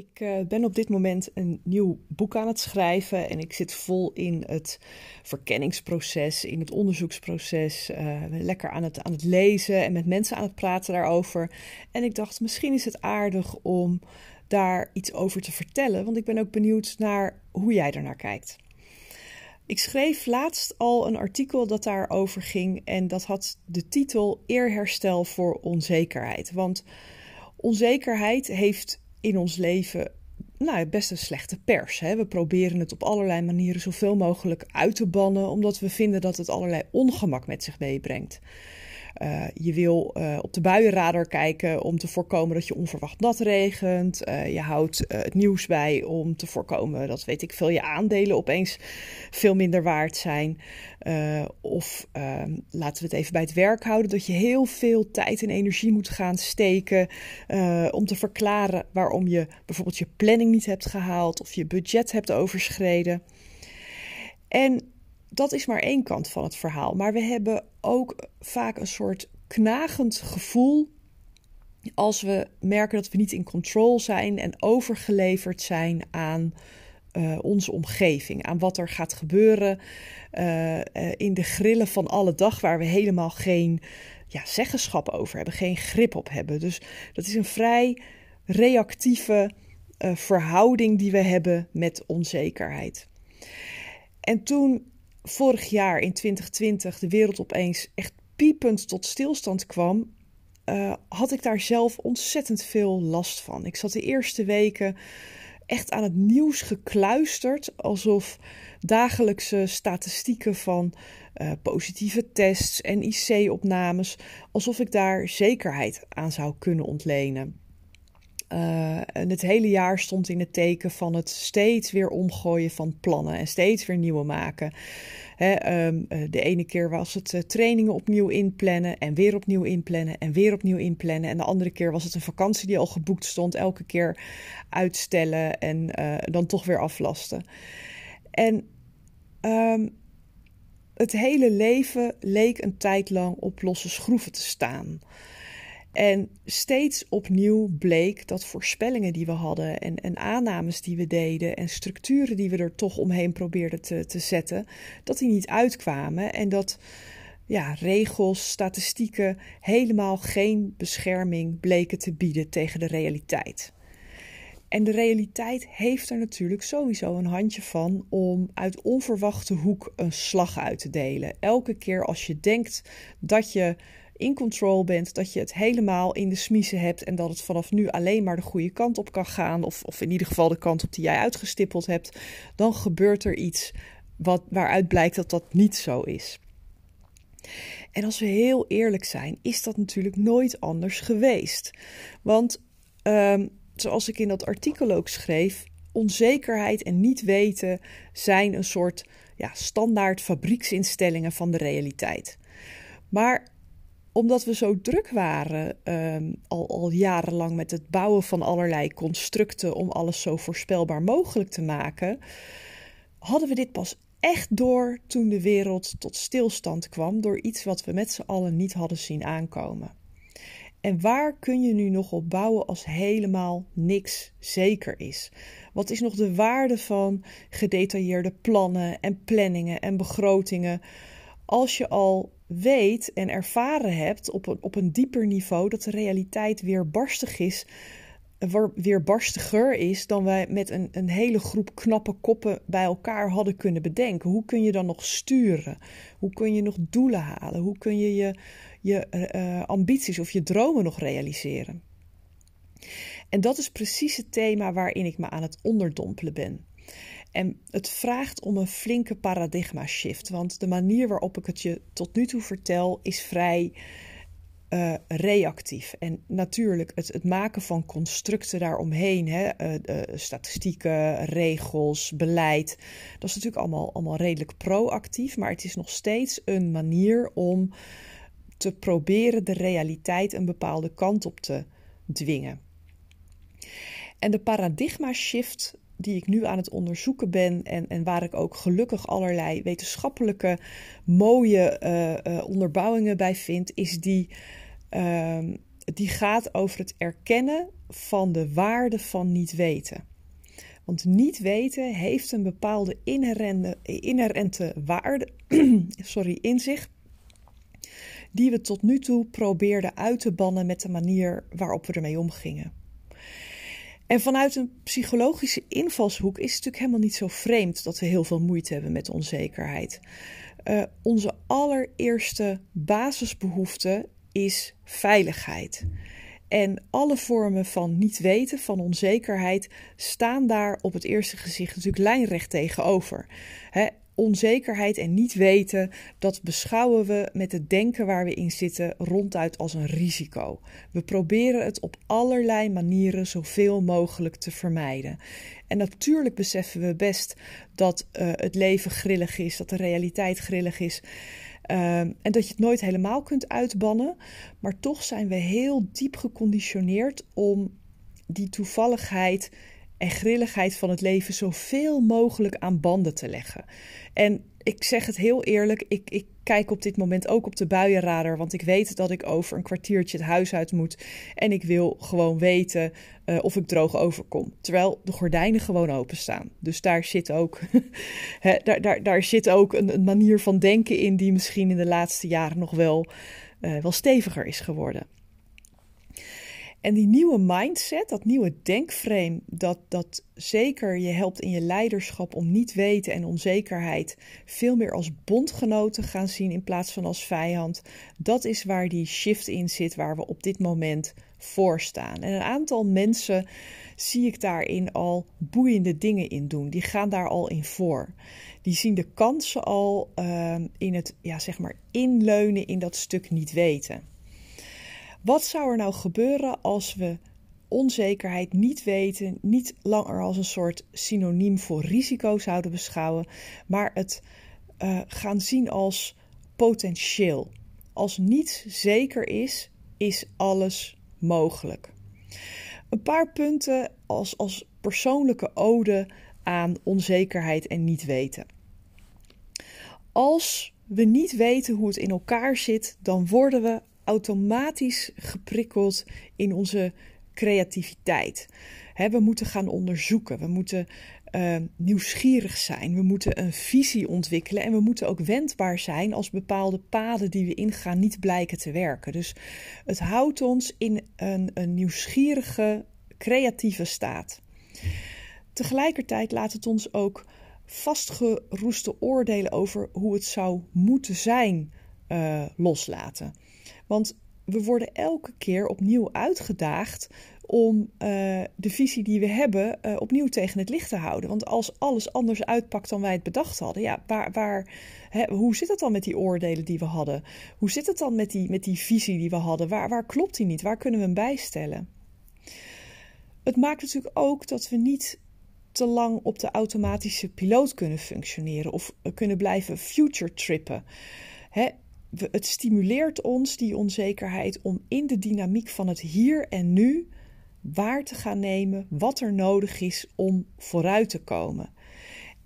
Ik uh, ben op dit moment een nieuw boek aan het schrijven en ik zit vol in het verkenningsproces, in het onderzoeksproces, uh, lekker aan het, aan het lezen en met mensen aan het praten daarover. En ik dacht, misschien is het aardig om daar iets over te vertellen, want ik ben ook benieuwd naar hoe jij ernaar kijkt. Ik schreef laatst al een artikel dat daarover ging en dat had de titel Eerherstel voor onzekerheid. Want onzekerheid heeft in ons leven nou, best een slechte pers. Hè? We proberen het op allerlei manieren zoveel mogelijk uit te bannen, omdat we vinden dat het allerlei ongemak met zich meebrengt. Uh, je wil uh, op de buienradar kijken om te voorkomen dat je onverwacht nat regent. Uh, je houdt het nieuws bij om te voorkomen dat, weet ik veel, je aandelen opeens veel minder waard zijn. of ehm, laten we het even bij het werk houden, dat je heel veel tijd en energie moet gaan steken om te verklaren waarom je bijvoorbeeld je planning niet hebt gehaald of je budget hebt overschreden. En dat is maar één kant van het verhaal. Maar we hebben ook vaak een soort knagend gevoel als we merken dat we niet in control zijn en overgeleverd zijn aan uh, onze omgeving, aan wat er gaat gebeuren uh, uh, in de grillen van alle dag, waar we helemaal geen ja, zeggenschap over hebben, geen grip op hebben. Dus dat is een vrij reactieve verhouding die we hebben met onzekerheid. En toen vorig jaar in 2020 de wereld opeens echt piepend tot stilstand kwam, uh, had ik daar zelf ontzettend veel last van. Ik zat de eerste weken echt aan het nieuws gekluisterd, alsof dagelijkse statistieken van uh, positieve tests en IC-opnames, alsof ik daar zekerheid aan zou kunnen ontlenen. Uh, en het hele jaar stond in het teken van het steeds weer omgooien van plannen en steeds weer nieuwe maken. Hè, um, de ene keer was het uh, trainingen opnieuw inplannen en weer opnieuw inplannen en weer opnieuw inplannen. En de andere keer was het een vakantie die al geboekt stond, elke keer uitstellen en dan toch weer aflasten. En um, het hele leven leek een tijd lang op losse schroeven te staan. En steeds opnieuw bleek dat voorspellingen die we hadden en, en, aannames die we deden en structuren die we er toch omheen probeerden te, te zetten, dat die niet uitkwamen en dat ja, regels, statistieken helemaal geen bescherming bleken te bieden tegen de realiteit. En de realiteit heeft er natuurlijk sowieso een handje van om uit onverwachte hoek een slag uit te delen. Elke keer als je denkt dat je in control bent, dat je het helemaal in de smiezen hebt en dat het vanaf nu alleen maar de goede kant op kan gaan, of, of in ieder geval de kant op die jij uitgestippeld hebt, dan gebeurt er iets wat, waaruit blijkt dat dat niet zo is. En als we heel eerlijk zijn, is dat natuurlijk nooit anders geweest. Want um, zoals ik in dat artikel ook schreef, onzekerheid en niet weten zijn een soort ja, standaard fabrieksinstellingen van de realiteit. Maar omdat we zo druk waren, um, al, al jarenlang met het bouwen van allerlei constructen om alles zo voorspelbaar mogelijk te maken, hadden we dit pas echt door toen de wereld tot stilstand kwam door iets wat we met z'n allen niet hadden zien aankomen. En waar kun je nu nog op bouwen als helemaal niks zeker is? Wat is nog de waarde van gedetailleerde plannen en planningen en begrotingen als je al weet en ervaren hebt op een, op een dieper niveau dat de realiteit weer barstig is, weer barstiger is dan wij met een, een hele groep knappe koppen bij elkaar hadden kunnen bedenken. Hoe kun je dan nog sturen? Hoe kun je nog doelen halen? Hoe kun je je, je uh, ambities of je dromen nog realiseren? En dat is precies het thema waarin ik me aan het onderdompelen ben. En het vraagt om een flinke paradigma shift. Want de manier waarop ik het je tot nu toe vertel is vrij uh, reactief. En natuurlijk, het, het, maken van constructen daaromheen, hè, uh, uh, statistieken, regels, beleid, dat is natuurlijk allemaal, allemaal redelijk proactief. Maar het is nog steeds een manier om te proberen de realiteit een bepaalde kant op te dwingen. En de paradigma shift die ik nu aan het onderzoeken ben en, en waar ik ook gelukkig allerlei wetenschappelijke mooie uh, uh, onderbouwingen bij vind, is die, uh, die gaat over het erkennen van de waarde van niet weten. Want niet weten heeft een bepaalde inherente, inherente waarde sorry, in zich, die we tot nu toe probeerden uit te bannen met de manier waarop we ermee omgingen. En vanuit een psychologische invalshoek is het natuurlijk helemaal niet zo vreemd dat we heel veel moeite hebben met onzekerheid. Uh, onze allereerste basisbehoefte is veiligheid. En alle vormen van niet weten, van onzekerheid, staan daar op het eerste gezicht natuurlijk lijnrecht tegenover. Onzekerheid en niet weten, dat beschouwen we met het denken waar we in zitten ronduit als een risico. We proberen het op allerlei manieren zoveel mogelijk te vermijden. En natuurlijk beseffen we best dat uh, het leven grillig is, dat de realiteit grillig is. Um, en dat je het nooit helemaal kunt uitbannen. Maar toch zijn we heel diep geconditioneerd om die toevalligheid en grilligheid van het leven zoveel mogelijk aan banden te leggen. En ik zeg het heel eerlijk, ik, ik kijk op dit moment ook op de buienradar, want ik weet dat ik over een kwartiertje het huis uit moet. En ik wil gewoon weten uh, of ik droog overkom. Terwijl de gordijnen gewoon openstaan. Dus daar zit ook, daar, daar, daar zit ook een, manier van denken in die misschien in de laatste jaren nog wel, uh, wel steviger is geworden. En die nieuwe mindset, dat nieuwe denkframe, dat, dat zeker je helpt in je leiderschap om niet weten en onzekerheid veel meer als bondgenoten gaan zien in plaats van als vijand. Dat is waar die shift in zit, waar we op dit moment voor staan. En een aantal mensen zie ik daarin al boeiende dingen in doen. Die gaan daar al in voor. Die zien de kansen al uh, in het, ja, zeg maar, inleunen in dat stuk niet weten. Wat zou er nou gebeuren als we onzekerheid niet weten, niet langer als een soort synoniem voor risico zouden beschouwen, maar het uh, gaan zien als potentieel. Als niets zeker is, is alles mogelijk. Een paar punten als, als persoonlijke ode aan onzekerheid en niet weten. Als we niet weten hoe het in elkaar zit, dan worden we automatisch geprikkeld in onze creativiteit. we moeten gaan onderzoeken, we moeten uh, nieuwsgierig zijn, we moeten een visie ontwikkelen en we moeten ook wendbaar zijn als bepaalde paden die we ingaan niet blijken te werken. Dus het houdt ons in een, een nieuwsgierige, creatieve staat. Tegelijkertijd laat het ons ook vastgeroeste oordelen over hoe het zou moeten zijn uh, loslaten. Want we worden elke keer opnieuw uitgedaagd om uh, de visie die we hebben uh, opnieuw tegen het licht te houden. Want als alles anders uitpakt dan wij het bedacht hadden, ja, waar, waar, hè, hoe zit het dan met die oordelen die we hadden? Hoe zit het dan met die, met die visie die we hadden? Waar, waar klopt die niet? Waar kunnen we hem bijstellen? Het maakt natuurlijk ook dat we niet te lang op de automatische piloot kunnen functioneren of kunnen blijven future trippen. Hè, het stimuleert ons, die onzekerheid, om in de dynamiek van het hier en nu waar te gaan nemen wat er nodig is om vooruit te komen.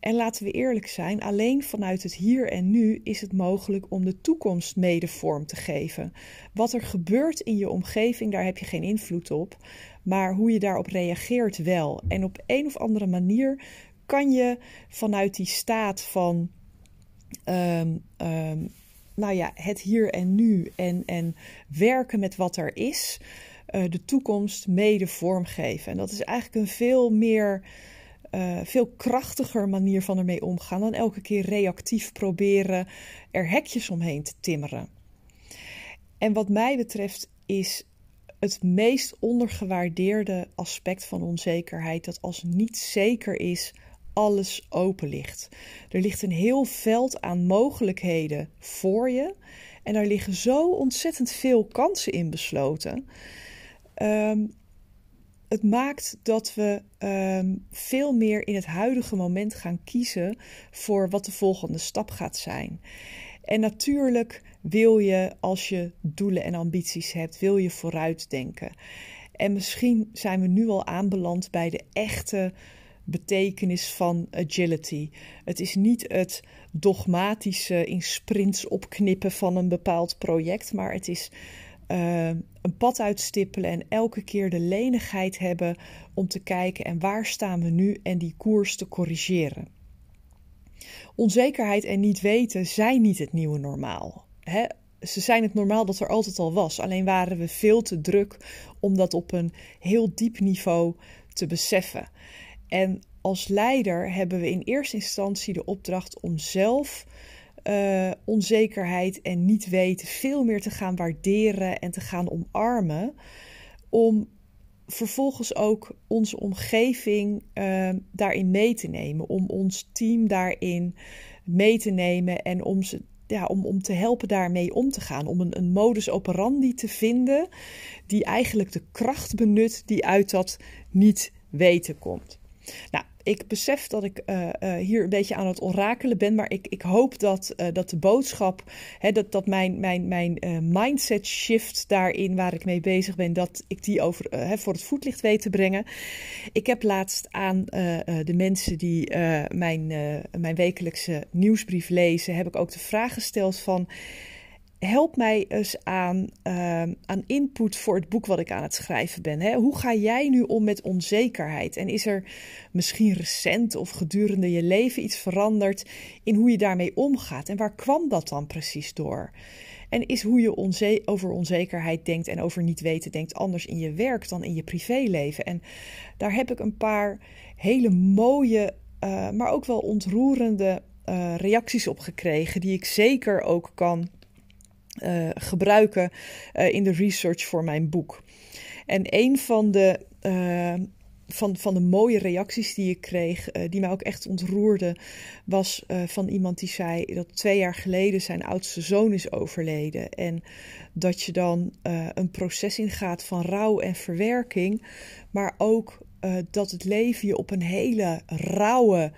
En laten we eerlijk zijn, alleen vanuit het hier en nu is het mogelijk om de toekomst mede vorm te geven. Wat er gebeurt in je omgeving, daar heb je geen invloed op, maar hoe je daarop reageert wel. En op een of andere manier kan je vanuit die staat van um, um, nou ja, het hier en nu en, en werken met wat er is, uh, de toekomst mede vormgeven. En dat is eigenlijk een veel meer, uh, veel krachtiger manier van ermee omgaan dan elke keer reactief proberen er hekjes omheen te timmeren. En wat mij betreft is het meest ondergewaardeerde aspect van onzekerheid dat als niet zeker is alles open ligt. Er ligt een heel veld aan mogelijkheden voor je. En daar liggen zo ontzettend veel kansen in besloten. Um, het maakt dat we um, veel meer in het huidige moment gaan kiezen voor wat de volgende stap gaat zijn. En natuurlijk wil je, als je doelen en ambities hebt, wil je vooruitdenken. En misschien zijn we nu al aanbeland bij de echte betekenis van agility. Het is niet het dogmatische in sprints opknippen van een bepaald project, maar het is uh, een pad uitstippelen en elke keer de lenigheid hebben om te kijken en waar staan we nu en die koers te corrigeren. Onzekerheid en niet weten zijn niet het nieuwe normaal. Hè? Ze zijn het normaal dat er altijd al was. Alleen waren we veel te druk om dat op een heel diep niveau te beseffen. En als leider hebben we in eerste instantie de opdracht om zelf uh, onzekerheid en niet weten veel meer te gaan waarderen en te gaan omarmen. Om vervolgens ook onze omgeving uh, daarin mee te nemen. Om ons team daarin mee te nemen en om, ze, ja, om, om te helpen daarmee om te gaan. Om een, een modus operandi te vinden die eigenlijk de kracht benut die uit dat niet weten komt. Nou, ik besef dat ik uh, uh, hier een beetje aan het orakelen ben, maar ik, ik hoop dat, uh, dat de boodschap, hè, dat, dat mijn, mijn, mijn mindset shift daarin waar ik mee bezig ben, dat ik die over, hè, voor het voetlicht weet te brengen. Ik heb laatst aan de mensen die mijn, mijn wekelijkse nieuwsbrief lezen, heb ik ook de vraag gesteld van help mij eens aan, uh, aan input voor het boek wat ik aan het schrijven ben. Hè? Hoe ga jij nu om met onzekerheid? En is er misschien recent of gedurende je leven iets veranderd in hoe je daarmee omgaat? En waar kwam dat dan precies door? En is hoe je over onzekerheid denkt en over niet weten denkt anders in je werk dan in je privéleven? En daar heb ik een paar hele mooie, uh, maar ook wel ontroerende uh, reacties op gekregen, die ik zeker ook kan uh, gebruiken uh, in de research voor mijn boek. En een van de, uh, van, van de mooie reacties die ik kreeg, die mij ook echt ontroerde, was van iemand die zei dat twee jaar geleden zijn oudste zoon is overleden. En dat je dan een proces ingaat van rouw en verwerking, maar ook dat het leven je op een hele rauwe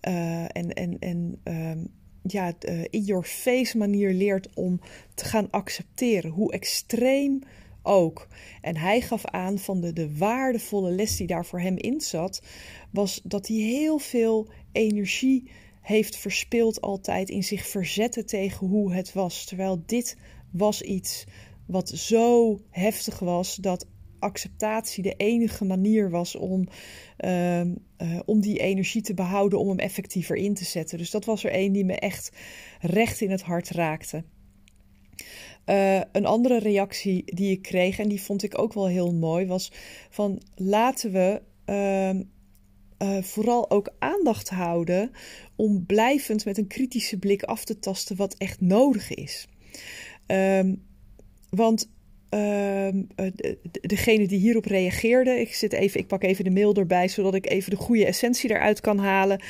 en, en, en ehm, ja, uh, in your face manier leert om te gaan accepteren, hoe extreem ook. En hij gaf aan van de, de waardevolle les die daar voor hem in zat, was dat hij heel veel energie heeft verspild altijd in zich verzetten tegen hoe het was. Terwijl dit was iets wat zo heftig was dat acceptatie de enige manier was om, uh, uh, om die energie te behouden, om hem effectiever in te zetten. Dus dat was er één die me echt recht in het hart raakte. Uh, een andere reactie die ik kreeg, en die vond ik ook wel heel mooi, was van laten we ehm, uh, vooral ook aandacht houden om blijvend met een kritische blik af te tasten wat echt nodig is. Um, want Ehm, eh, degene die hierop reageerde, ik, zit even, ik pak even de mail erbij zodat ik even de goede essentie eruit kan halen.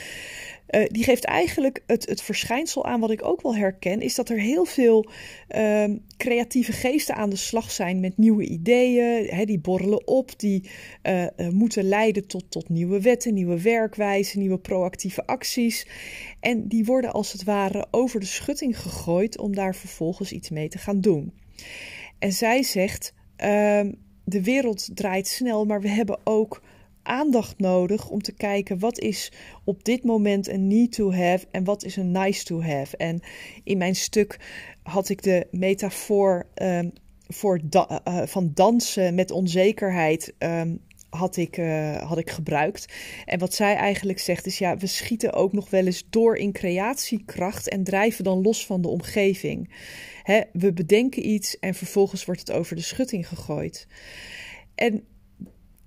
Uh, die geeft eigenlijk het, het verschijnsel aan wat ik ook wel herken, is dat er heel veel uh, creatieve geesten aan de slag zijn met nieuwe ideeën. Die borrelen op, die uh, moeten leiden tot, tot nieuwe wetten, nieuwe werkwijzen, nieuwe proactieve acties. En die worden als het ware over de schutting gegooid om daar vervolgens iets mee te gaan doen. En zij zegt: uh, de wereld draait snel, maar we hebben ook aandacht nodig om te kijken wat is op dit moment een need to have en wat is een nice to have. En in mijn stuk had ik de metafoor um, voor uh, van dansen met onzekerheid. Um, had ik, uh, had ik gebruikt. En wat zij eigenlijk zegt is: ja, we schieten ook nog wel eens door in creatiekracht en drijven dan los van de omgeving. Hè, we bedenken iets en vervolgens wordt het over de schutting gegooid. En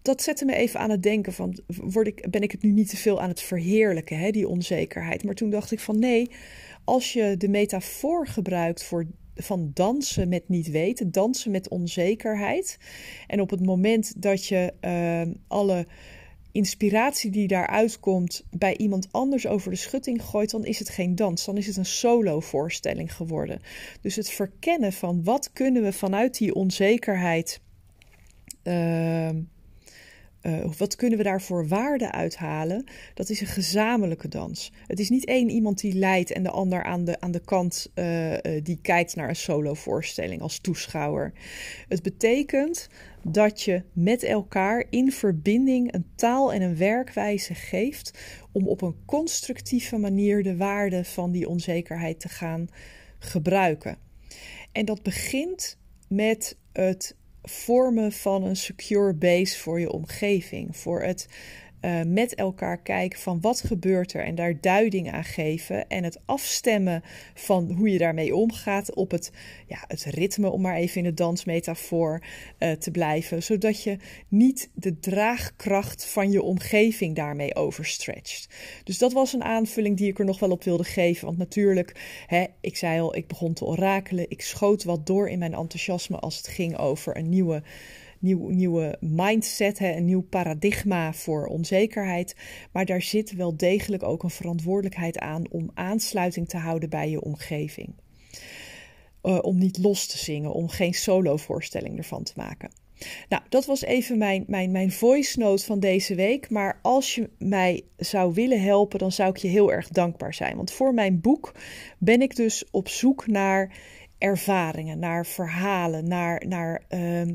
dat zette me even aan het denken van, word ik, ben ik het nu niet te veel aan het verheerlijken, hè, die onzekerheid. Maar toen dacht ik van nee, als je de metafoor gebruikt voor, van dansen met niet weten, dansen met onzekerheid. En op het moment dat je uh, alle inspiratie die daaruit komt bij iemand anders over de schutting gooit, dan is het geen dans, dan is het een solo voorstelling geworden. Dus het verkennen van wat kunnen we vanuit die onzekerheid uh, uh, wat kunnen we daarvoor waarde uithalen? Dat is een gezamenlijke dans. Het is niet één iemand die leidt en de ander aan de, aan de kant uh, uh, die kijkt naar een solovoorstelling als toeschouwer. Het betekent dat je met elkaar in verbinding een taal en een werkwijze geeft om op een constructieve manier de waarde van die onzekerheid te gaan gebruiken. En dat begint met het vormen van een secure base voor je omgeving. Voor het uh, met elkaar kijken van wat gebeurt er en daar duiding aan geven. En het afstemmen van hoe je daarmee omgaat op het, ja, het ritme, om maar even in de dansmetafoor uh, te blijven. Zodat je niet de draagkracht van je omgeving daarmee overstretcht. Dus dat was een aanvulling die ik er nog wel op wilde geven. Want natuurlijk, hè, ik zei al, ik begon te orakelen. Ik schoot wat door in mijn enthousiasme als het ging over een nieuwe nieuw, nieuwe mindset, hè, een nieuw paradigma voor onzekerheid. Maar daar zit wel degelijk ook een verantwoordelijkheid aan om aansluiting te houden bij je omgeving. Uh, om niet los te zingen, om geen solo-voorstelling ervan te maken. Nou, dat was even mijn, mijn, mijn voice note van deze week. Maar als je mij zou willen helpen, dan zou ik je heel erg dankbaar zijn. Want voor mijn boek ben ik dus op zoek naar ervaringen, naar verhalen, naar, naar uh, uh,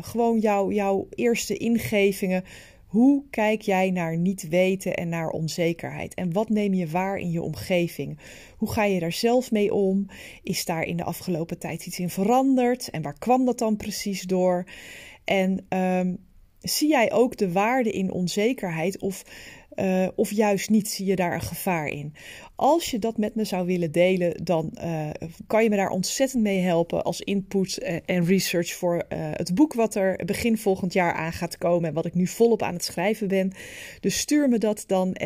gewoon jou, jouw eerste ingevingen. Hoe kijk jij naar niet weten en naar onzekerheid? En wat neem je waar in je omgeving? Hoe ga je daar zelf mee om? Is daar in de afgelopen tijd iets in veranderd? En waar kwam dat dan precies door? En um, zie jij ook de waarde in onzekerheid of uh, of juist niet, zie je daar een gevaar in? Als je dat met me zou willen delen, dan uh, kan je me daar ontzettend mee helpen als input uh, en research voor het boek wat er begin volgend jaar aan gaat komen en wat ik nu volop aan het schrijven ben. Dus stuur me dat dan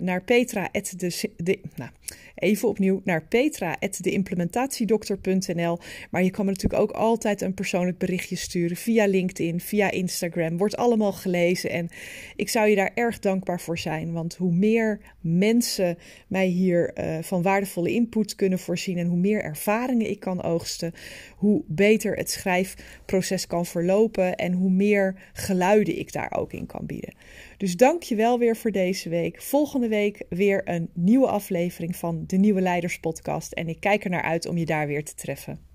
naar Petra. De, de, nou, even opnieuw naar petra.deimplementatiedokter.nl. Maar je kan me natuurlijk ook altijd een persoonlijk berichtje sturen via LinkedIn, via Instagram. Wordt allemaal gelezen en ik zou je daar erg dankbaar voor zijn. Want hoe meer mensen mij hier uh, van waardevolle input kunnen voorzien en hoe meer ervaringen ik kan oogsten, hoe beter het schrijfproces kan verlopen en hoe meer geluiden ik daar ook in kan bieden. Dus dank je wel weer voor deze week. Volgende week weer een nieuwe aflevering van de Nieuwe Leiders Podcast. En ik kijk er naar uit om je daar weer te treffen.